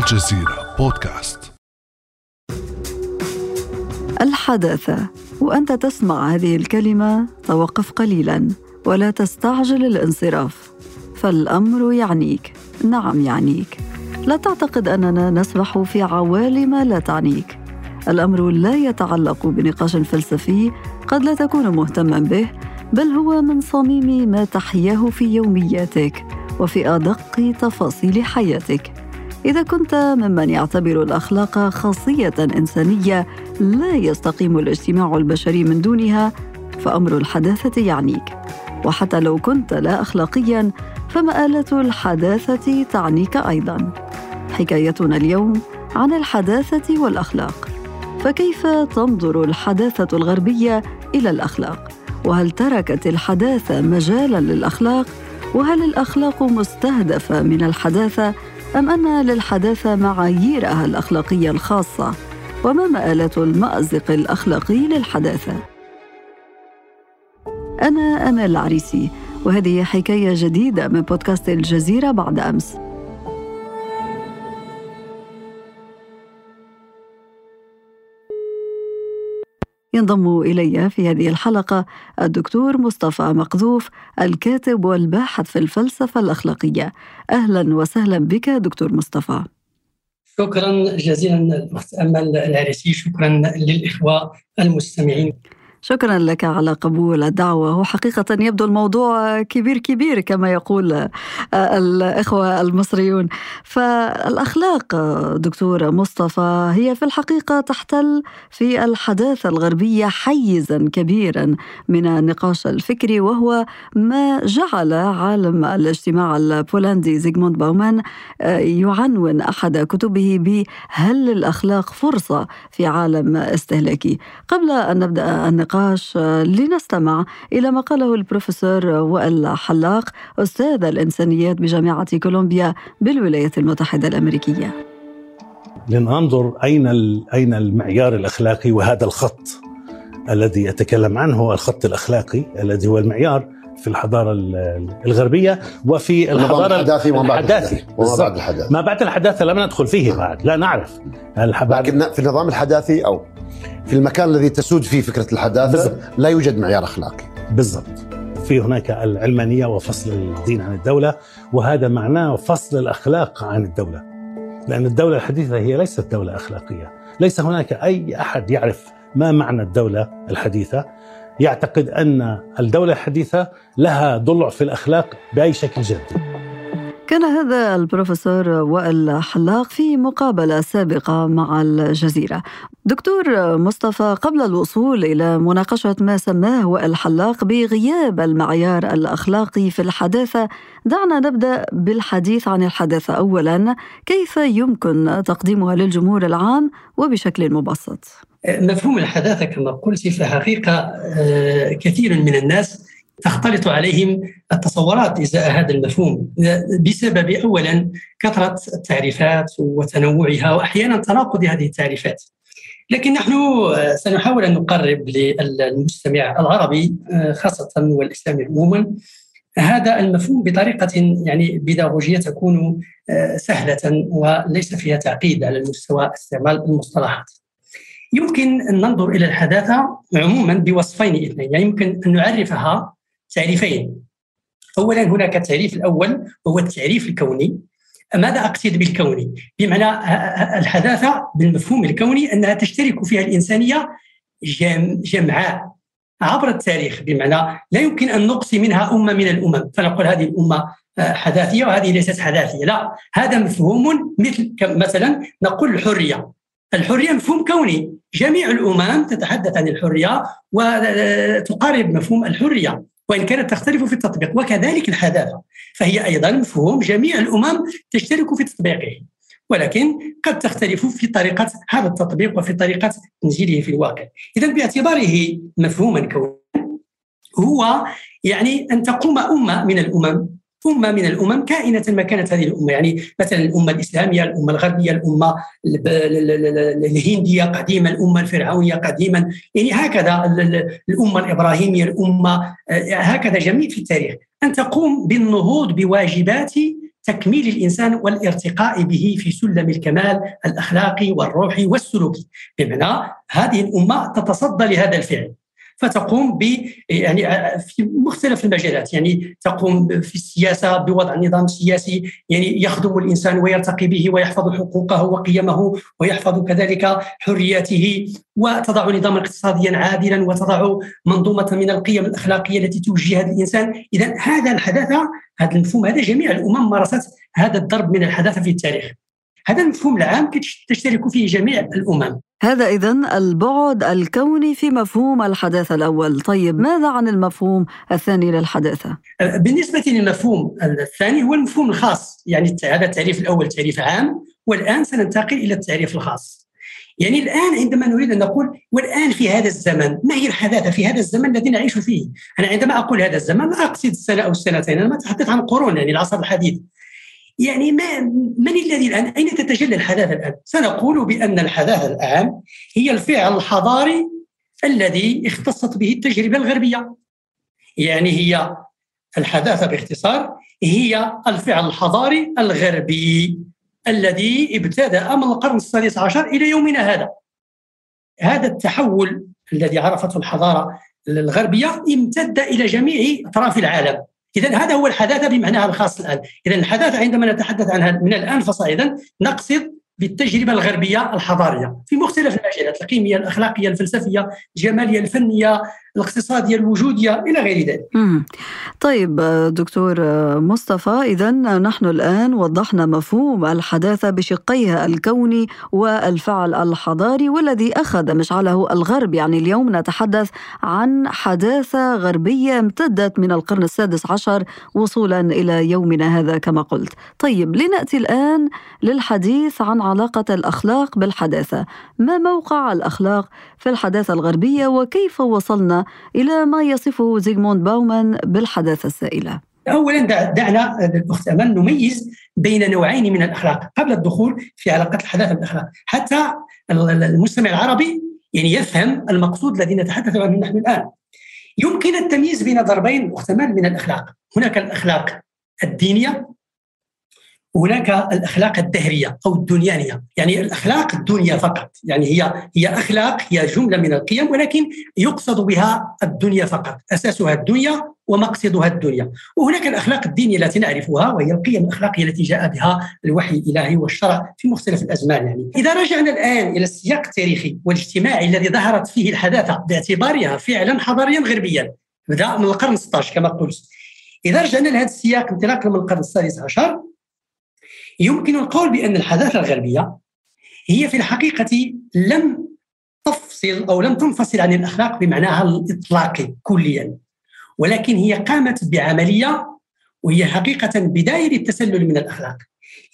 الجزيرة بودكاست. الحداثة وأنت تسمع هذه الكلمة توقف قليلا ولا تستعجل الانصراف. فالأمر يعنيك. نعم يعنيك. لا تعتقد أننا نسبح في عوالم لا تعنيك. الأمر لا يتعلق بنقاش فلسفي قد لا تكون مهتما به بل هو من صميم ما تحياه في يومياتك وفي أدق تفاصيل حياتك. إذا كنت ممن يعتبر الأخلاق خاصية إنسانية لا يستقيم الاجتماع البشري من دونها فأمر الحداثة يعنيك وحتى لو كنت لا اخلاقيا فمآلة الحداثة تعنيك أيضا. حكايتنا اليوم عن الحداثة والأخلاق. فكيف تنظر الحداثة الغربية إلى الأخلاق؟ وهل تركت الحداثة مجالا للأخلاق؟ وهل الأخلاق مستهدفة من الحداثة أم أن للحداثة معاييرها الأخلاقية الخاصة؟ وما مآلة المأزق الأخلاقي للحداثة؟ أنا أمال العريسي وهذه حكاية جديدة من بودكاست الجزيرة بعد أمس ينضم إلي في هذه الحلقة الدكتور مصطفى مقذوف الكاتب والباحث في الفلسفة الأخلاقية. أهلا وسهلا بك دكتور مصطفى. شكرا جزيلا أمل العريسي. شكرا للإخوة المستمعين. شكرا لك على قبول الدعوة. وحقيقة يبدو الموضوع كبير كبير كما يقول آه، الإخوة المصريون. فالأخلاق دكتور مصطفى هي في الحقيقة تحتل في الحداثة الغربية حيزا كبيرا من النقاش الفكري وهو ما جعل عالم الاجتماع البولندي زيغموند باومان آه، يعنون أحد كتبه بهل الأخلاق فرصة في عالم استهلاكي. قبل أن نبدأ النقاش النقاش آه، لنستمع إلى ما قاله البروفيسور وائل حلاق أستاذ الإنسانيات بجامعة كولومبيا بالولايات المتحدة الأمريكية. لننظر أين أين المعيار الأخلاقي وهذا الخط الذي أتكلم عنه هو الخط الأخلاقي الذي هو المعيار في الحضارة الغربية وفي الحضارة الحداثي وما بعد الحداثي. وما بعد الحداثة ما بعد الحداثة لم ندخل فيه بعد. لا نعرف. لكن في النظام الحداثي أو في المكان الذي تسود فيه فكرة الحداثة بالزبط. لا يوجد معيار أخلاقي. بالضبط. في هناك العلمانية وفصل الدين عن الدولة وهذا معناه فصل الأخلاق عن الدولة. لأن الدولة الحديثة هي ليست دولة أخلاقية. ليس هناك أي أحد يعرف ما معنى الدولة الحديثة. يعتقد أن الدولة الحديثة لها ضلع في الأخلاق بأي شكل جدي كان هذا البروفيسور وائل حلاق في مقابلة سابقة مع الجزيرة. دكتور مصطفى قبل الوصول إلى مناقشة ما سماه وائل حلاق بغياب المعيار الأخلاقي في الحداثة، دعنا نبدأ بالحديث عن الحداثة اولا، كيف يمكن تقديمها للجمهور العام وبشكل مبسط؟ مفهوم الحداثة كما قلت في الحقيقة آه، كثير من الناس تختلط عليهم التصورات إزاء هذا المفهوم بسبب اولا كثرة التعريفات وتنوعها واحيانا تناقض هذه التعريفات. لكن نحن سنحاول أن نقرب للمستمع العربي خاصة والإسلامي عموما هذا المفهوم بطريقة يعني بيداغوجية تكون سهلة وليس فيها تعقيد على المستوى استعمال المصطلحات. يمكن أن ننظر إلى الحداثة عموما بوصفين اثنين، يعني يمكن أن نعرفها تعريفين. اولا هناك التعريف الأول وهو التعريف الكوني. ماذا أقصد بالكوني؟ بمعنى الحداثة بالمفهوم الكوني أنها تشترك فيها الإنسانية جمعاء. عبر التاريخ بمعنى لا يمكن أن نقصي منها أمة من الأمم. فنقول هذه الأمة حداثية وهذه ليست حداثية. لا هذا مفهوم مثل مثلا نقول الحرية. الحرية مفهوم كوني. جميع الأمم تتحدث عن الحرية وتقارب مفهوم الحرية. وإن كانت تختلف في التطبيق وكذلك الحداثة. فهي أيضا مفهوم جميع الأمم تشترك في تطبيقه. ولكن قد تختلف في طريقة هذا التطبيق وفي طريقة تنزيله في الواقع. إذا باعتباره مفهوما كونيا هو يعني أن تقوم أمة من الأمم أمة من الأمم كائنة ما كانت هذه الأمة. يعني مثلا الأمة الإسلامية الأمة الغربية الأمة الهندية قديما الأمة الفرعونية قديما. يعني هكذا الأمة الإبراهيمية الأمة هكذا جميع في التاريخ. أن تقوم بالنهوض بواجبات تكميل الإنسان والارتقاء به في سلم الكمال الأخلاقي والروحي والسلوكي. بمعنى هذه الأمة تتصدى لهذا الفعل. فتقوم ب يعني في مختلف المجالات. يعني تقوم في السياسة بوضع نظام سياسي يعني يخدم الإنسان ويرتقي به ويحفظ حقوقه وقيمه ويحفظ كذلك حرياته. وتضع نظاما اقتصاديا عادلا وتضع منظومة من القيم الأخلاقية التي توجه هذا الإنسان. اذا هذا الحداثة هذا المفهوم هذا جميع الأمم مارست هذا الضرب من الحداثة في التاريخ. هذا المفهوم العام تشترك فيه جميع الأمم. هذا إذا البعد الكوني في مفهوم الحداثة الأول. طيب ماذا عن المفهوم الثاني للحداثة؟ بالنسبة للمفهوم الثاني هو المفهوم الخاص. يعني هذا التعريف الأول تعريف عام والآن سننتقل إلى التعريف الخاص. يعني الآن عندما نريد أن نقول والآن في هذا الزمن ما هي الحداثة في هذا الزمن الذي نعيش فيه؟ أنا عندما أقول هذا الزمن لا أقصد السنة أو السنتين أنا ما أتحدث عن قرون يعني العصر الحديث. يعني ما من الذي الان أين تتجلى الحداثه الآن؟ سنقول بأن الحداثه الآن هي الفعل الحضاري الذي اختصت به التجربة الغربية. يعني هي الحداثة باختصار هي الفعل الحضاري الغربي الذي ابتدأ من القرن السادس عشر إلى يومنا هذا. هذا التحول الذي عرفته الحضارة الغربية امتد إلى جميع أطراف العالم اذا هذا هو الحداثة بمعناها الخاص الآن. اذا الحداثة عندما نتحدث عنها من الآن فصاعدا نقصد بالتجربة الغربية الحضارية في مختلف المجالات القيميه الاخلاقيه الفلسفيه الجماليه الفنيه الاقتصاديه الوجوديه إلى غير ذلك. طيب دكتور مصطفى إذا نحن الآن وضحنا مفهوم الحداثة بشقيها الكوني والفعل الحضاري والذي أخذ مشعله الغرب يعني اليوم نتحدث عن حداثة غربية امتدت من القرن السادس عشر وصولا إلى يومنا هذا كما قلت. طيب لنأتي الآن للحديث عن علاقة الأخلاق بالحداثة. ما موقع الأخلاق في الحداثة الغربية وكيف وصلنا إلى ما يصفه زيغموند باومان بالحداثة السائلة. اولا دعنا الأخت امل نميز بين نوعين من الأخلاق قبل الدخول في علاقة الحداثة بالأخلاق. حتى المستمع العربي يعني يفهم المقصود الذي نتحدث عنه نحن الآن. يمكن التمييز بين ضربين مختمل من الأخلاق. هناك الأخلاق الدينية وهناك الأخلاق الدهرية أو الدنيانية، يعني الأخلاق الدنيا فقط، يعني هي هي أخلاق هي جملة من القيم ولكن يقصد بها الدنيا فقط، أساسها الدنيا ومقصدها الدنيا، وهناك الأخلاق الدينية التي نعرفها وهي القيم الاخلاقيه التي جاء بها الوحي الإلهي والشرع في مختلف الأزمان يعني. إذا رجعنا الآن إلى السياق التاريخي والاجتماعي الذي ظهرت فيه الحداثة باعتبارها فعلا حضاريا غربيا، بدا من القرن 16 كما قلت. إذا رجعنا لهذا السياق انطلاقا من القرن السادس عشر يمكن القول بأن الحداثة الغربية هي في الحقيقة لم تفصل أو لم تنفصل عن الأخلاق بمعناها الإطلاقي كليا ولكن هي قامت بعملية وهي حقيقة بداية للتسلل من الأخلاق.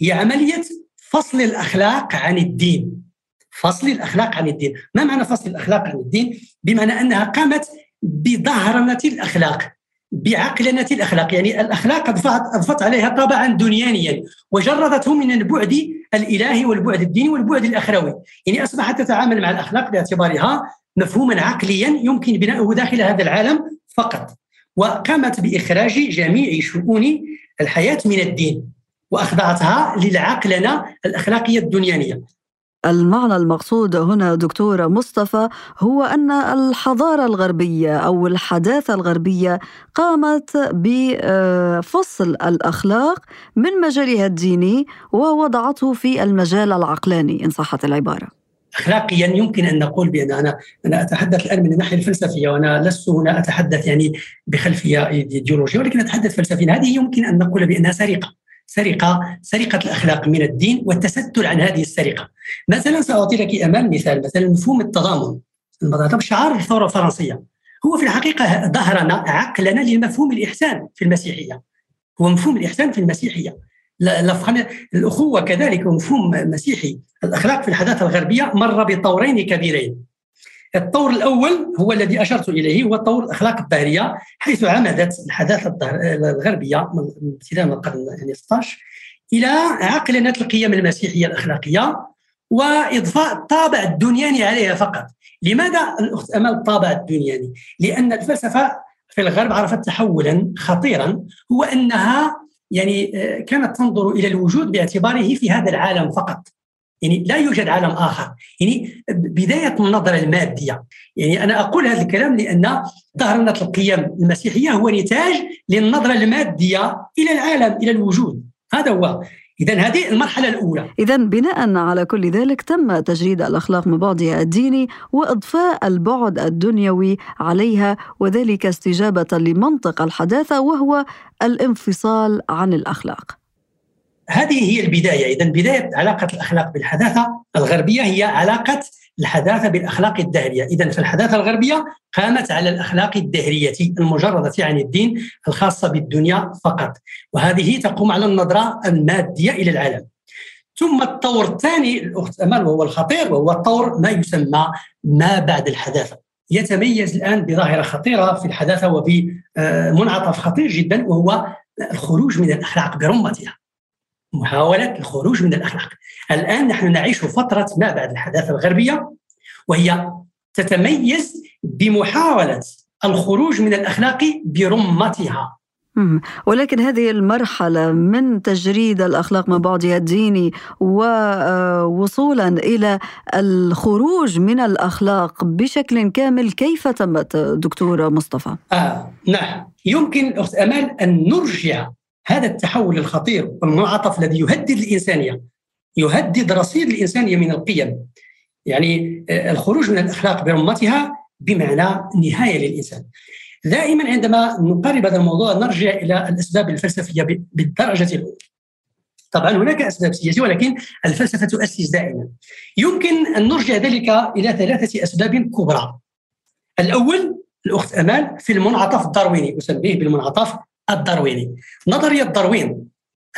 هي عملية فصل الأخلاق عن الدين. فصل الأخلاق عن الدين. ما معنى فصل الأخلاق عن الدين؟ بمعنى أنها قامت بظهرنة الأخلاق. بعقلنة الأخلاق. يعني الأخلاق أضفت عليها طابعا دنيانيا وجردته من البعد الإلهي والبعد الديني والبعد الأخروي. يعني أصبحت تتعامل مع الأخلاق باعتبارها مفهوما عقليا يمكن بناؤه داخل هذا العالم فقط. وقامت بإخراج جميع شؤون الحياة من الدين وأخضعتها للعقلنة الأخلاقية الدنيانية. المعنى المقصود هنا دكتور مصطفى هو أن الحضارة الغربية أو الحداثة الغربية قامت بفصل الأخلاق من مجالها الديني ووضعته في المجال العقلاني إن صحت العبارة. اخلاقيا يمكن أن نقول بأن أنا أنا أتحدث الآن من الناحيه الفلسفية وأنا لست هنا أتحدث يعني بخلفية إيديولوجية ولكن أتحدث فلسفيا هذه يمكن أن نقول بأنها سرقة سرقة سرقة الأخلاق من الدين والتستر عن هذه السرقة. مثلا ساعطي لك امام مثال مثلا مفهوم التضامن شعار الثورة الفرنسية هو في الحقيقة ظهرنا عقلنا لمفهوم الإحسان في المسيحية. هو مفهوم الإحسان في المسيحية. الأخوة كذلك مفهوم مسيحي الأخلاق في الحداثة الغربية مر بطورين كبيرين الطور الأول هو الذي أشرت إليه هو طور الأخلاق الظاهريه حيث عمدت الحداثة الغربية من ابتداء من القرن يعني 16 إلى عقلنه القيم المسيحية الأخلاقية وإضفاء الطابع الدنياني عليها فقط. لماذا الأخت أمل الطابع الدنياني؟ لأن الفلسفة في الغرب عرفت تحولا خطيرا هو أنها يعني آه، كانت تنظر إلى الوجود باعتباره في هذا العالم فقط يعني لا يوجد عالم آخر. يعني بداية النظرة المادية. يعني أنا أقول هذا الكلام لأن ظهرنه القيم المسيحية هو نتاج للنظرة المادية إلى العالم إلى الوجود. هذا هو. إذا هذه المرحلة الأولى. إذا بناء على كل ذلك تم تجريد الأخلاق من بعدها الديني وإضفاء البعد الدنيوي عليها وذلك استجابة لمنطق الحداثة وهو الانفصال عن الأخلاق. هذه هي البداية. إذا بداية علاقة الأخلاق بالحداثة الغربية هي علاقة الحداثة بالأخلاق الدهرية. إذا فالحداثة الغربية قامت على الأخلاق الدهرية المجردة عن الدين الخاصة بالدنيا فقط. وهذه تقوم على النظرة المادية إلى العالم. ثم الطور الثاني الأخت أمل وهو الخطير وهو الطور ما يسمى ما بعد الحداثة. يتميز الآن بظاهرة خطيرة في الحداثة وبمنعطف خطير جدا وهو الخروج من الأخلاق برمتها. محاولة الخروج من الأخلاق. الآن نحن نعيش فترة ما بعد الحداثة الغربية وهي تتميز بمحاولة الخروج من الأخلاق برمتها. ولكن هذه المرحلة من تجريد الأخلاق من بعضها الديني ووصولا إلى الخروج من الأخلاق بشكل كامل كيف تمت دكتور مصطفى؟ آه نعم. يمكن أخت أمال أن نرجع هذا التحول الخطير والمنعطف الذي يهدد الإنسانية يهدد رصيد الإنسانية من القيم. يعني آه، الخروج من الأخلاق برمتها بمعنى نهاية للإنسان. دائما عندما نقارب هذا الموضوع نرجع إلى الأسباب الفلسفية بالدرجة الأولى. طبعا هناك أسباب سياسية ولكن الفلسفة تؤسس دائما. يمكن أن نرجع ذلك إلى ثلاثة أسباب كبرى. الأول الأخت أمال في المنعطف الدارويني أسميه بالمنعطف الدارويني نظرية داروين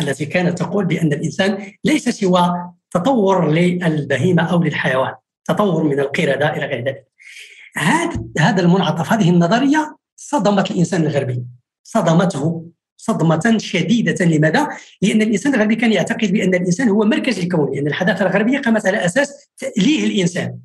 التي كانت تقول بأن الإنسان ليس سوى تطور للبهيمة أو للحيوان تطور من القردة إلى غير ذلك. هذا هذا المنعطف هذه النظرية صدمت الإنسان الغربي. صدمته صدمة شديدة. لماذا؟ لأن الإنسان الغربي كان يعتقد بأن الإنسان هو مركز الكون لأن الحضارة الغربية قامت على أساس تأليه الإنسان.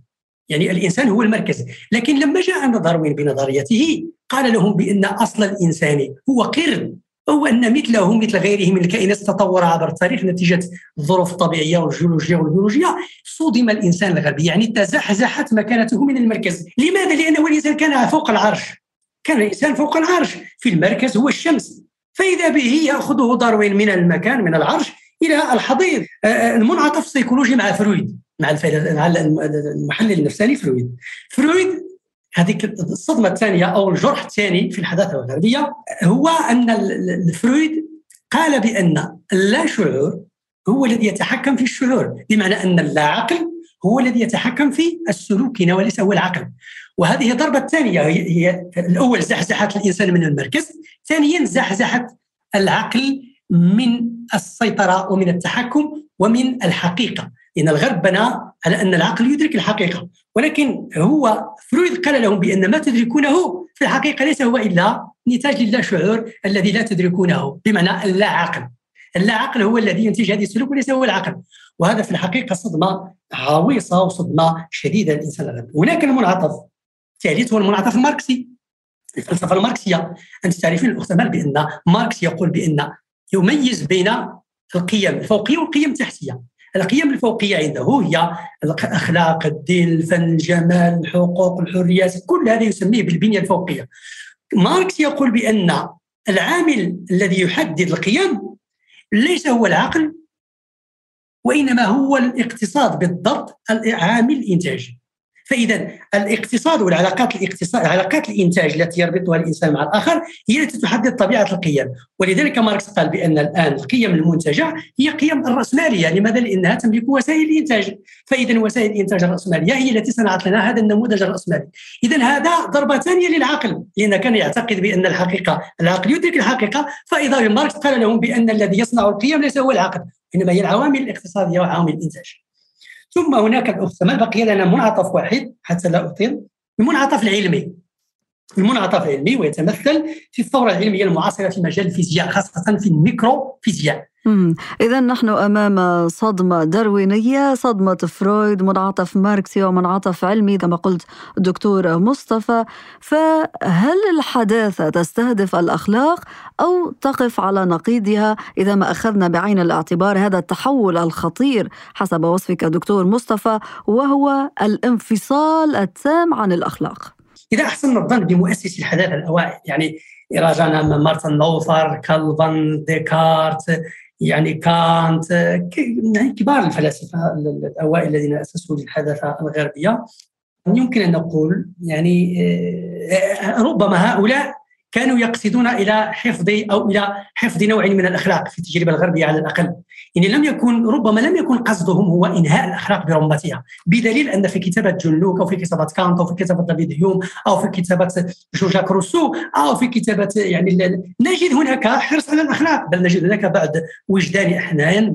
يعني الإنسان هو المركز. لكن لما جاء داروين بنظريته قال لهم بأن أصل الإنسان هو قرد هو أن مثله مثل غيره من الكائنات تطور عبر التاريخ نتيجة الظروف الطبيعية والجيولوجية والبيولوجية صدم الإنسان الغربي. يعني تزحزحت مكانته من المركز. لماذا؟ لأنه الإنسان كان فوق العرش. كان الإنسان فوق العرش. في المركز هو الشمس. فإذا به يأخذه داروين من المكان من العرش إلى الحضيض. آه، آه، المنعطف السيكولوجي مع فرويد. مع المحلل النفساني فرويد. فرويد هذيك الصدمة الثانية أو الجرح الثاني في الحداثة الغربيه هو أن فرويد قال بأن اللا شعور هو الذي يتحكم في الشعور بمعنى أن اللا عقل هو الذي يتحكم في السلوك وليس هو العقل. وهذه الضربه الثانية هي الأول زحزحت الإنسان من المركز ثانيا زحزحت العقل من السيطرة ومن التحكم ومن الحقيقة. لأن الغرب بنى على أن العقل يدرك الحقيقة. ولكن هو فرويد قال لهم بأن ما تدركونه في الحقيقة ليس هو إلا نتاج للاشعور الذي لا تدركونه بمعنى اللا عقل اللا عقل هو الذي ينتج هذا السلوك وليس هو العقل. وهذا في الحقيقة صدمة عويصة وصدمة شديدة للإنسان الغربي. هناك المنعطف. الثالث هو المنعطف الماركسي الفلسفة الماركسية. أنت تعرفين الأخت بأن ماركس يقول بأن يميز بين القيم الفوقيه والقيم التحتية. القيم الفوقية عنده هي الأخلاق الدين الفن الجمال الحقوق الحريات كل هذا يسميه بالبنية الفوقية. ماركس يقول بأن العامل الذي يحدد القيم ليس هو العقل وإنما هو الاقتصاد بالضبط عامل الانتاج فإذا الاقتصاد والعلاقات الاقتصاد علاقات الإنتاج التي يربطها الإنسان مع الآخر هي التي تحدد طبيعة القيم. ولذلك ماركس قال بأن الآن القيم المنتجة هي قيم الرأسمالية لماذا؟ لأنها تملك وسائل الانتاج فإذا وسائل الإنتاج الرأسمالية هي التي صنعت لنا هذا النموذج الرأسمالي. إذا هذا ضربة ثانية للعقل. لأن كان يعتقد بأن الحقيقة العقل يدرك الحقيقة. فإذا ماركس قال لهم بأن الذي يصنع القيم ليس هو العقل إنما هي العوامل الاقتصادية وعوامل الإنتاج. ثم هناك الأخت ما بقي لنا منعطف واحد حتى لا أطيل المنعطف العلمي. المنعطف العلمي ويتمثل في الثورة العلمية المعاصرة في مجال الفيزياء خاصة في الميكرو فيزياء إذا نحن أمام صدمة داروينية صدمة فرويد منعطف ماركسي ومنعطف علمي كما قلت دكتور مصطفى. فهل الحداثة تستهدف الأخلاق أو تقف على نقيضها؟ إذا ما أخذنا بعين الاعتبار هذا التحول الخطير حسب وصفك دكتور مصطفى وهو الانفصال التام عن الأخلاق. إذا أحسن الظن بمؤسسي الحداثة الأوائل يعني راجعنا مارتن لوثر كالفن ديكارت يعني كانت يعني كبار الفلاسفة الأوائل الذين أسسوا للحداثة الغربية. يمكن أن نقول يعني آه، ربما هؤلاء كانوا يقصدون إلى حفظ أو إلى حفظ نوع من الأخلاق في التجربة الغربية على الأقل. يعني لم يكن ربما لم يكن قصدهم هو إنهاء الأخلاق برمتها بدليل أن في كتابة لوك أو في كتابة كانت أو في كتابة دافيد هيوم أو في كتابة جوجاك روسو أو في كتابة يعني نجد هناك حرص على الأخلاق بل نجد هناك بعد وجدان أحيانا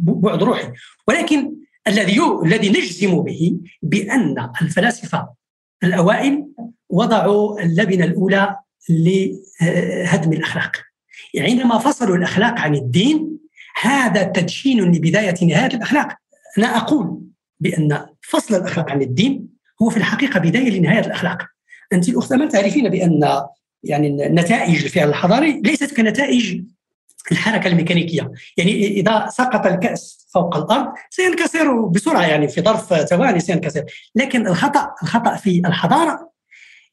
بعد روحي. ولكن الذي الذي نجزم به بأن الفلاسفة الأوائل وضعوا اللبنة الأولى لهدم الأخلاق. يعني عندما فصلوا الأخلاق عن الدين هذا تدشين لبداية نهاية الأخلاق. أنا أقول بأن فصل الأخلاق عن الدين هو في الحقيقة بداية لنهاية الأخلاق. أنت الأخت أمل تعرفين بأن يعني نتائج الفعل الحضاري ليست كنتائج الحركة الميكانيكية. يعني إذا سقط الكأس فوق الأرض سينكسر بسرعة يعني في ظرف ثواني سينكسر. لكن الخطأ الخطأ في الحضارة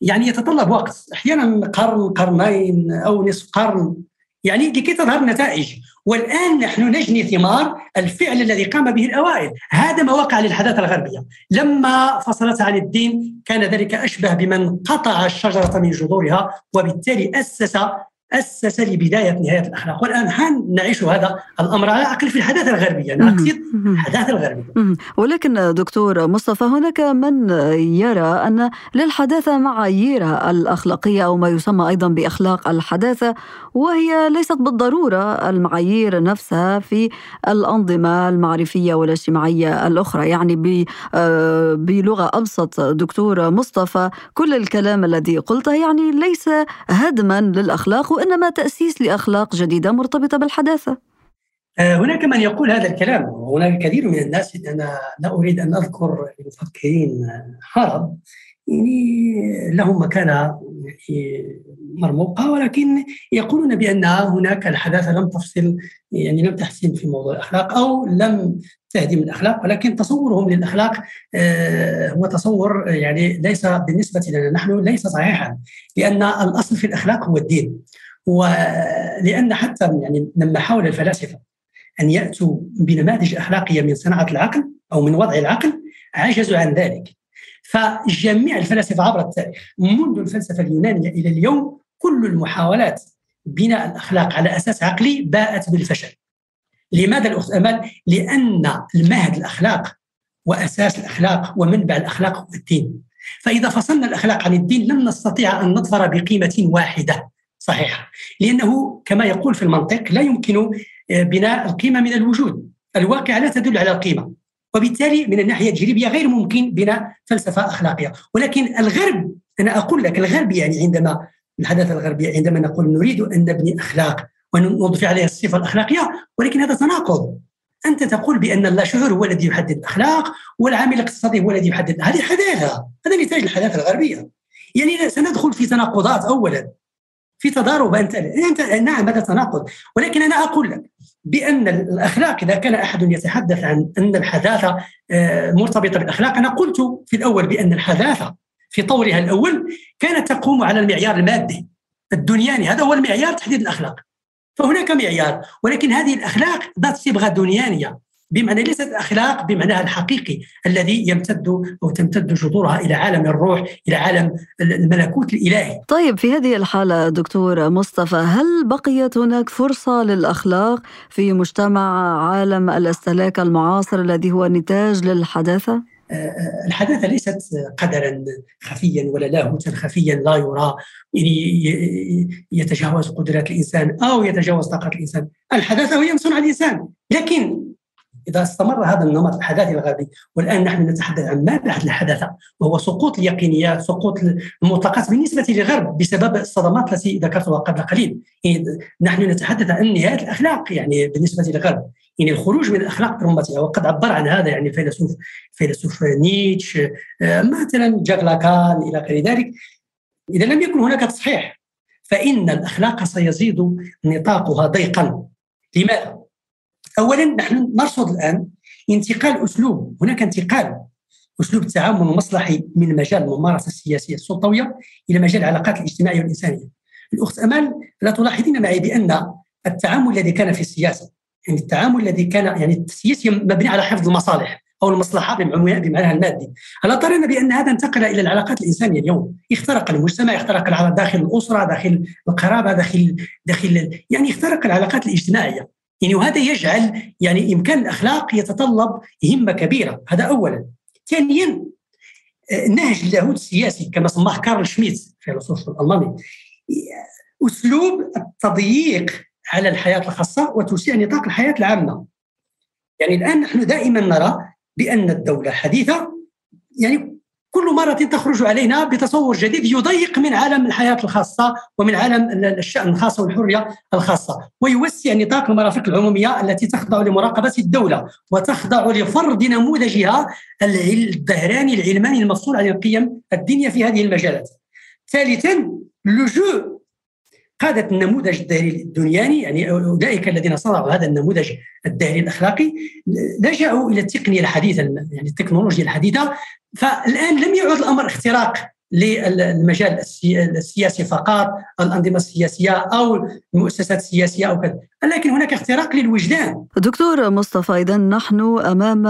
يعني يتطلب وقت. أحيانا قرن قرنين أو نصف قرن. يعني لكي تظهر النتائج والآن نحن نجني ثمار الفعل الذي قام به الأوائل. هذا ما وقع للحداثة الغربية. لما فصلت عن الدين كان ذلك أشبه بمن قطع الشجرة من جذورها وبالتالي أسس أسس لبداية نهاية الأخلاق. والآن نعيش هذا الأمر على الاقل في الحداثة الغربية أنا اقصد الحداثة الغربية. ولكن دكتور مصطفى هناك من يرى أن للحداثة معاييرها الأخلاقية أو ما يسمى أيضا بأخلاق الحداثة وهي ليست بالضرورة المعايير نفسها في الأنظمة المعرفية والاجتماعية الأخرى. يعني آه، بلغة أبسط دكتور مصطفى كل الكلام الذي قلته يعني ليس هدما للأخلاق وإنما تأسيس لأخلاق جديدة مرتبطة بالحداثة. آه، هناك من يقول هذا الكلام. وهناك كثير من الناس أنا لا أريد أن أذكر المفكرين عرب. يعني لهم مكانة مرموقة ولكن يقولون بأن هناك الحداثة لم تفصل يعني لم تحسن في موضوع الأخلاق أو لم تهدم الأخلاق ولكن تصورهم للأخلاق آه، هو تصور يعني ليس بالنسبة لنا نحن ليس صحيحا لأن الأصل في الأخلاق هو الدين. ولأن حتى يعني لما حاول الفلاسفة أن يأتوا بنماذج أخلاقية من صناعة العقل أو من وضع العقل عجزوا عن ذلك فجميع الفلاسفة عبر التاريخ منذ الفلسفة اليونانية إلى اليوم كل المحاولات بناء الأخلاق على أساس عقلي باءت بالفشل. لماذا الأخت امل؟ لأن المهد الأخلاق وأساس الأخلاق ومنبع الأخلاق هو الدين. فإذا فصلنا الأخلاق عن الدين لن نستطيع أن نظفر بقيمة واحدة صحيحه، لأنه كما يقول في المنطق لا يمكن بناء القيمة من الوجود، الواقع لا تدل على القيمة، وبالتالي من الناحية التجريبيه غير ممكن بناء فلسفة أخلاقية. ولكن الغرب أنا أقول لك الغرب يعني عندما الحداثه الغربيه عندما نقول نريد أن نبني أخلاق ونضيف عليها الصفة الأخلاقية ولكن هذا تناقض. أنت تقول بأن اللاشعور هو الذي يحدد الأخلاق والعامل الاقتصادي هو الذي يحدد. هذه حداثة. هذا نتاج الحداثة الغربية. يعني سندخل في تناقضات اولا في تضارب أنت. أنت نعم هذا تناقض. ولكن أنا أقول لك بأن الأخلاق إذا كان أحد يتحدث عن أن الحداثة آه، مرتبطة بالأخلاق أنا قلت في الأول بأن الحداثة في طورها الأول كانت تقوم على المعيار المادي الدنياني. هذا هو المعيار تحديد الأخلاق. فهناك معيار ولكن هذه الأخلاق ذات صبغة دنيانية. بمعنى ليست اخلاق بمعناها الحقيقي الذي يمتد أو تمتد جذورها إلى عالم الروح إلى عالم الملكوت الإلهي. طيب في هذه الحالة دكتور مصطفى هل بقيت هناك فرصة للأخلاق في مجتمع عالم الاستهلاك المعاصر الذي هو نتاج للحداثة؟ آه، آه، الحداثة ليست قدرا خفيا ولا لاهوتا خفيا لا يرى يعني يتجاوز قدرات الإنسان أو يتجاوز طاقة الإنسان الحداثة هي من صنع الإنسان لكن إذا استمر هذا النمط الحداثي الغربي والآن نحن نتحدث عن ما بعد الحداثة وهو سقوط اليقينيات سقوط المطلقات بالنسبة للغرب بسبب الصدمات التي ذكرتها قبل قليل. يعني نحن نتحدث عن نهاية الأخلاق يعني بالنسبة للغرب. يعني الخروج من الأخلاق برمتها وقد عبر عن هذا يعني الفيلسوف فيلسوف نيتش آه، مثلا جاك لاكان إلى غير ذلك. إذا لم يكن هناك تصحيح فإن الأخلاق سيزيد نطاقها ضيقا. لماذا؟ اولا نحن نرصد الآن انتقال أسلوب. هناك انتقال أسلوب التعامل المصلحي من مجال الممارسة السياسية السلطوية إلى مجال العلاقات الاجتماعية والإنسانية. الأخت أمال لا تلاحظين معي بأن التعامل الذي كان في السياسة يعني التعامل الذي كان يعني السياسي مبني على حفظ المصالح أو المصلحة بمعناها المادي. الا ترون بأن هذا انتقل إلى العلاقات الإنسانية اليوم؟ اخترق المجتمع اخترق داخل الأسرة داخل القرابة داخل داخل يعني اخترق العلاقات الاجتماعية. يعني وهذا يجعل يعني إمكان الأخلاق يتطلب همة كبيرة. هذا اولا. ثانيا نهج اللاهوت السياسي كما سماه كارل شميت فيلسوف الألماني أسلوب التضييق على الحياة الخاصة وتوسيع نطاق الحياة العامة. يعني الآن نحن دائما نرى بأن الدولة الحديثه يعني كل مرة تخرج علينا بتصور جديد يضيق من عالم الحياة الخاصة ومن عالم الشأن الخاص والحرية الخاصة ويوسع نطاق المرافق العمومية التي تخضع لمراقبة الدولة وتخضع لفرض نموذجها الظهراني العلماني المفصول عن القيم الدينية في هذه المجالات. ثالثا لجوء قادة النموذج الدهري الدنياني يعني أولئك الذين صنعوا هذا النموذج الدهري الأخلاقي لجأوا إلى التقنية الحديثة يعني التكنولوجيا الحديثة فالآن لم يعد الأمر اختراق للمجال السياسي فقط الأنظمة السياسية أو المؤسسات السياسية أو كذا. لكن هناك اختراق للوجدان. دكتور مصطفى إذا نحن أمام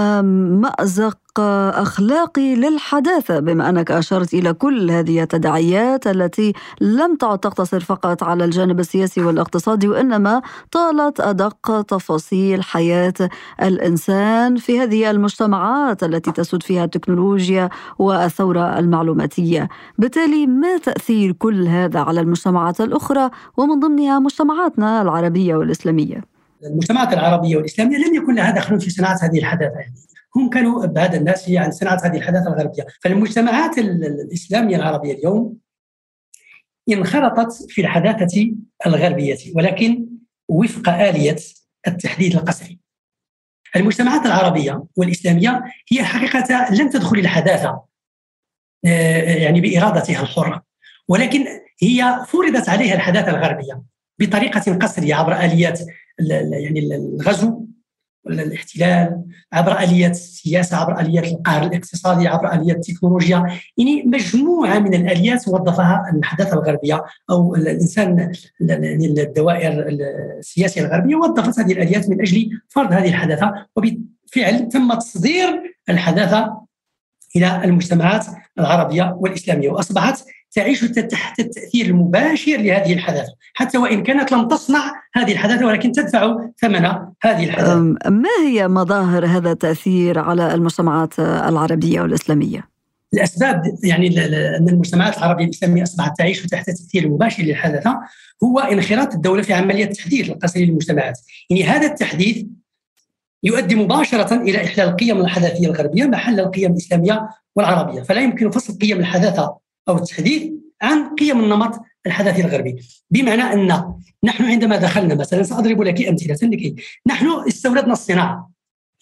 مأزق اخلاقي للحداثة بما أنك أشرت إلى كل هذه التداعيات التي لم تعد تقتصر فقط على الجانب السياسي والاقتصادي وإنما طالت أدق تفاصيل حياة الإنسان في هذه المجتمعات التي تسود فيها التكنولوجيا والثورة المعلوماتية، بالتالي ما تأثير كل هذا على المجتمعات الأخرى؟ ومن ضمنها مجتمعاتنا العربية والاسلاميه؟ المجتمعات العربية والإسلامية لم يكن لها دخل في صناعة هذه الحداثة يعني هم كانوا بعد الناس عن صناعة هذه الحداثة الغربية، فالمجتمعات الإسلامية العربية اليوم انخرطت في الحداثة الغربية ولكن وفق آلية التحديد القسري. المجتمعات العربية والإسلامية هي حقيقة لم تدخل الحداثة آه، يعني بإرادتها الحرة ولكن هي فرضت عليها الحداثة الغربية بطريقة قسريه عبر آليات يعني الغزو الاحتلال عبر آليات السياسة عبر آليات القهر الاقتصادي عبر آليات التكنولوجيا. يعني مجموعة من الآليات وظفها الحداثة الغربية أو الإنسان يعني الدوائر السياسية الغربية وظفت هذه الآليات من أجل فرض هذه الحداثة. وبالفعل تم تصدير الحداثة إلى المجتمعات العربية والإسلامية وأصبحت تعيش تحت التأثير المباشر لهذه الحداثة. حتى وإن كانت لم تصنع هذه الحداثة ولكن تدفع ثمن هذه الحداثة. ما هي مظاهر هذا التأثير على المجتمعات العربية والإسلامية؟ الأسباب يعني أن المجتمعات العربية الإسلامية أصبحت تعيش تحت التأثير المباشر للحداثة هو انخراط الدولة في عملية التحديث القسري للمجتمعات. يعني هذا التحديث يؤدي مباشرة إلى إحلال القيم الحداثية الغربية محل القيم الإسلامية والعربية. فلا يمكن فصل قيم الحداثة أو التحديث عن قيم النمط الحداثي الغربي. بمعنى أن نحن عندما دخلنا مثلا سأضرب لك أمثلة لكي نحن استوردنا الصناعة.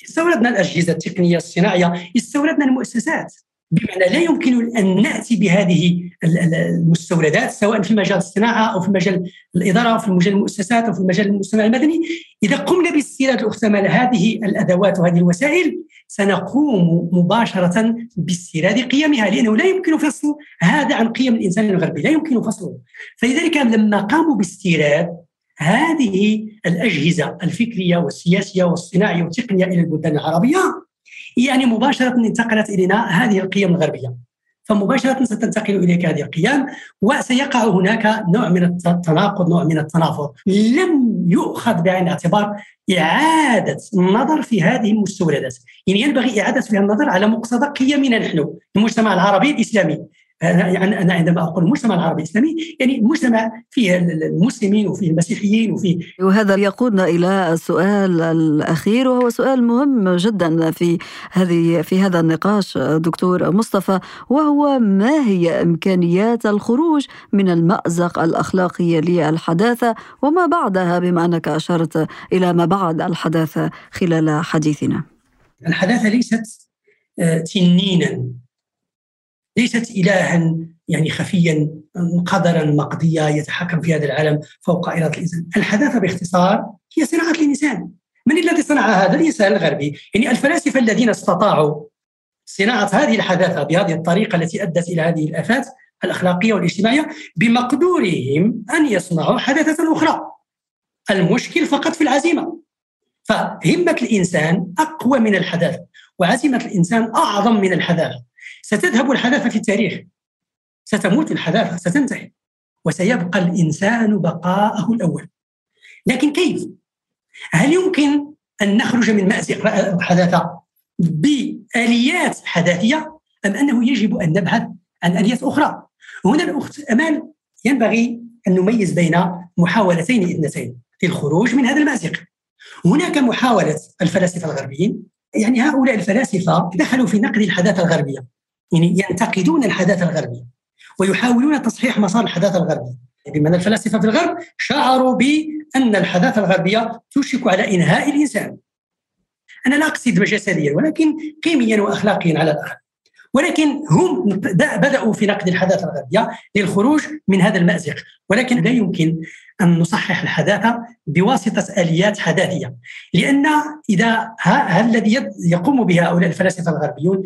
استوردنا الأجهزة التقنية الصناعية استوردنا المؤسسات. بمعنى لا يمكن أن نأتي بهذه المستوردات سواء في مجال الصناعة أو في مجال الإدارة أو في مجال المؤسسات أو في مجال المجتمع المدني. إذا قمنا باستيراد الاختمال هذه الأدوات وهذه الوسائل سنقوم مباشرة باستيراد قيمها لأنه لا يمكن فصل هذا عن قيم الإنسان الغربي لا يمكن فصله. فلذلك لما قاموا باستيراد هذه الأجهزة الفكرية والسياسية والصناعية والتقنية إلى البلدان العربية يعني مباشرة انتقلت إلينا هذه القيم الغربية. فمباشرة ستنتقل إليك هذه القيم وسيقع هناك نوع من التناقض نوع من التنافر. لم يؤخذ بعين الاعتبار إعادة النظر في هذه المستوردات يعني ينبغي إعادة فيها النظر على مقتضى قيمنا نحن المجتمع العربي الإسلامي. يعني أنا عندما أقول المجتمع العربي الإسلامي يعني مجتمع فيه المسلمين وفيه المسيحيين وفيه وهذا يقودنا إلى السؤال الأخير وهو سؤال مهم جدا في هذه في هذا النقاش دكتور مصطفى وهو ما هي إمكانيات الخروج من المأزق الأخلاقي للحداثة وما بعدها بما أنك أشرت إلى ما بعد الحداثة خلال حديثنا. الحداثة ليست آه، تنينا ليست إلها يعني خفيا قدرا مقضيا يتحكم في هذا العالم فوق إرادة الإنسان. الحداثة باختصار هي صناعة الإنسان. من الذي صنع هذا؟ الإنسان الغربي. يعني الفلاسفة الذين استطاعوا صناعة هذه الحداثة بهذه الطريقة التي أدت إلى هذه الآفات الأخلاقية والاجتماعية بمقدورهم أن يصنعوا حداثة أخرى. المشكل فقط في العزيمة. فهمة الإنسان أقوى من الحداثة وعزيمة الإنسان أعظم من الحداثة. ستذهب الحداثة في التاريخ. ستموت الحداثة ستنتهي. وسيبقى الإنسان بقاءه الأول. لكن كيف؟ هل يمكن أن نخرج من مأزق الحداثة بآليات حداثية؟ أم أنه يجب أن نبحث عن آليات أخرى؟ هنا الأخت أمال ينبغي أن نميز بين محاولتين اثنتين للخروج من هذا المأزق. هناك محاولة الفلاسفة الغربيين يعني هؤلاء الفلاسفة دخلوا في نقد الحداثة الغربية. يعني ينتقدون الحداثة الغربية ويحاولون تصحيح مسار الحداثة الغربية. بمعنى الفلاسفة في الغرب شعروا بأن الحداثة الغربية توشك على إنهاء الإنسان. أنا لا أقصد جسديا ولكن قيميا وأخلاقيا على الأقل. ولكن هم بدأوا في نقد الحداثة الغربية للخروج من هذا المأزق. ولكن لا يمكن أن نصحح الحداثة بواسطة آليات حداثية. لأن إذا الذي يقوم بها هؤلاء الفلاسفة الغربيون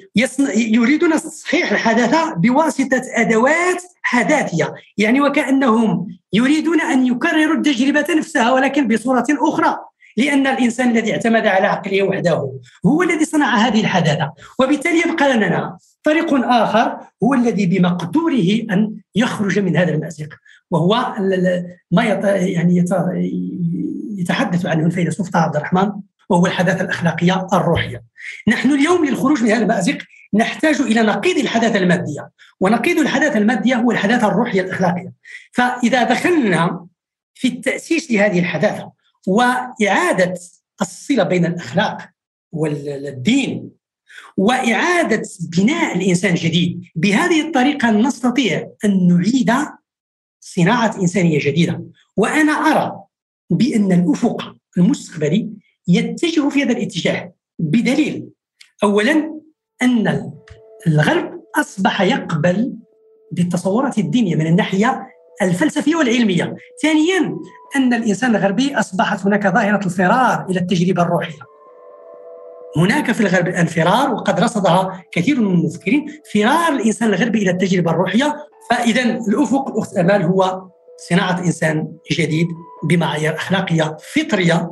يريدون تصحيح الحداثة بواسطة أدوات حداثية. يعني وكأنهم يريدون أن يكرروا التجربة نفسها ولكن بصورة أخرى. لأن الإنسان الذي اعتمد على عقله وحده هو الذي صنع هذه الحداثة. وبالتالي يبقى لنا طريق آخر هو الذي بمقدوره أن يخرج من هذا المأزق وهو ما يعني يتحدث عنه الفيلسوف طه عبد الرحمن وهو الحداثة الأخلاقية الروحية. نحن اليوم للخروج من هذا المأزق نحتاج إلى نقيض الحداثة المادية ونقيض الحداثة المادية هو الحداثة الروحية الأخلاقية. فإذا دخلنا في التأسيس لهذه الحداثة وإعادة الصلة بين الأخلاق والدين وإعادة بناء الإنسان جديد بهذه الطريقة نستطيع أن نعيد صناعة إنسانية جديدة. وأنا أرى بأن الأفق المستقبلي يتجه في هذا الاتجاه. بدليل أولا أن الغرب أصبح يقبل بالتصورات الدينية من الناحية الفلسفية والعلمية. ثانيا أن الإنسان الغربي أصبحت هناك ظاهرة الفرار إلى التجربة الروحية. هناك في الغرب الان فرار وقد رصدها كثير من المفكرين. فرار الإنسان الغربي إلى التجربة الروحية. فإذا الأفق الاخت أمال هو صناعة إنسان جديد بمعايير أخلاقية فطرية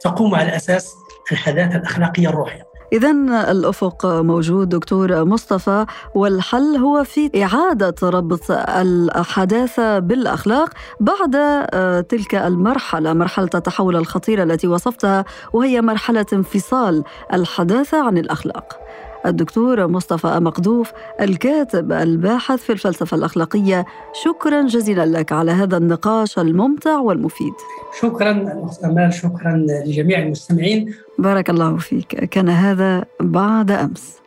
تقوم على أساس الحداثة الأخلاقية الروحية. إذا الأفق موجود دكتور مصطفى والحل هو في إعادة ربط الحداثة بالأخلاق بعد آه، تلك المرحلة مرحلة التحول الخطيرة التي وصفتها وهي مرحلة انفصال الحداثة عن الأخلاق. الدكتور مصطفى مقدوف الكاتب الباحث في الفلسفة الأخلاقية. شكرا جزيلا لك على هذا النقاش الممتع والمفيد. شكرا أخت أمال شكرا لجميع المستمعين. بارك الله فيك. كان هذا بعد أمس.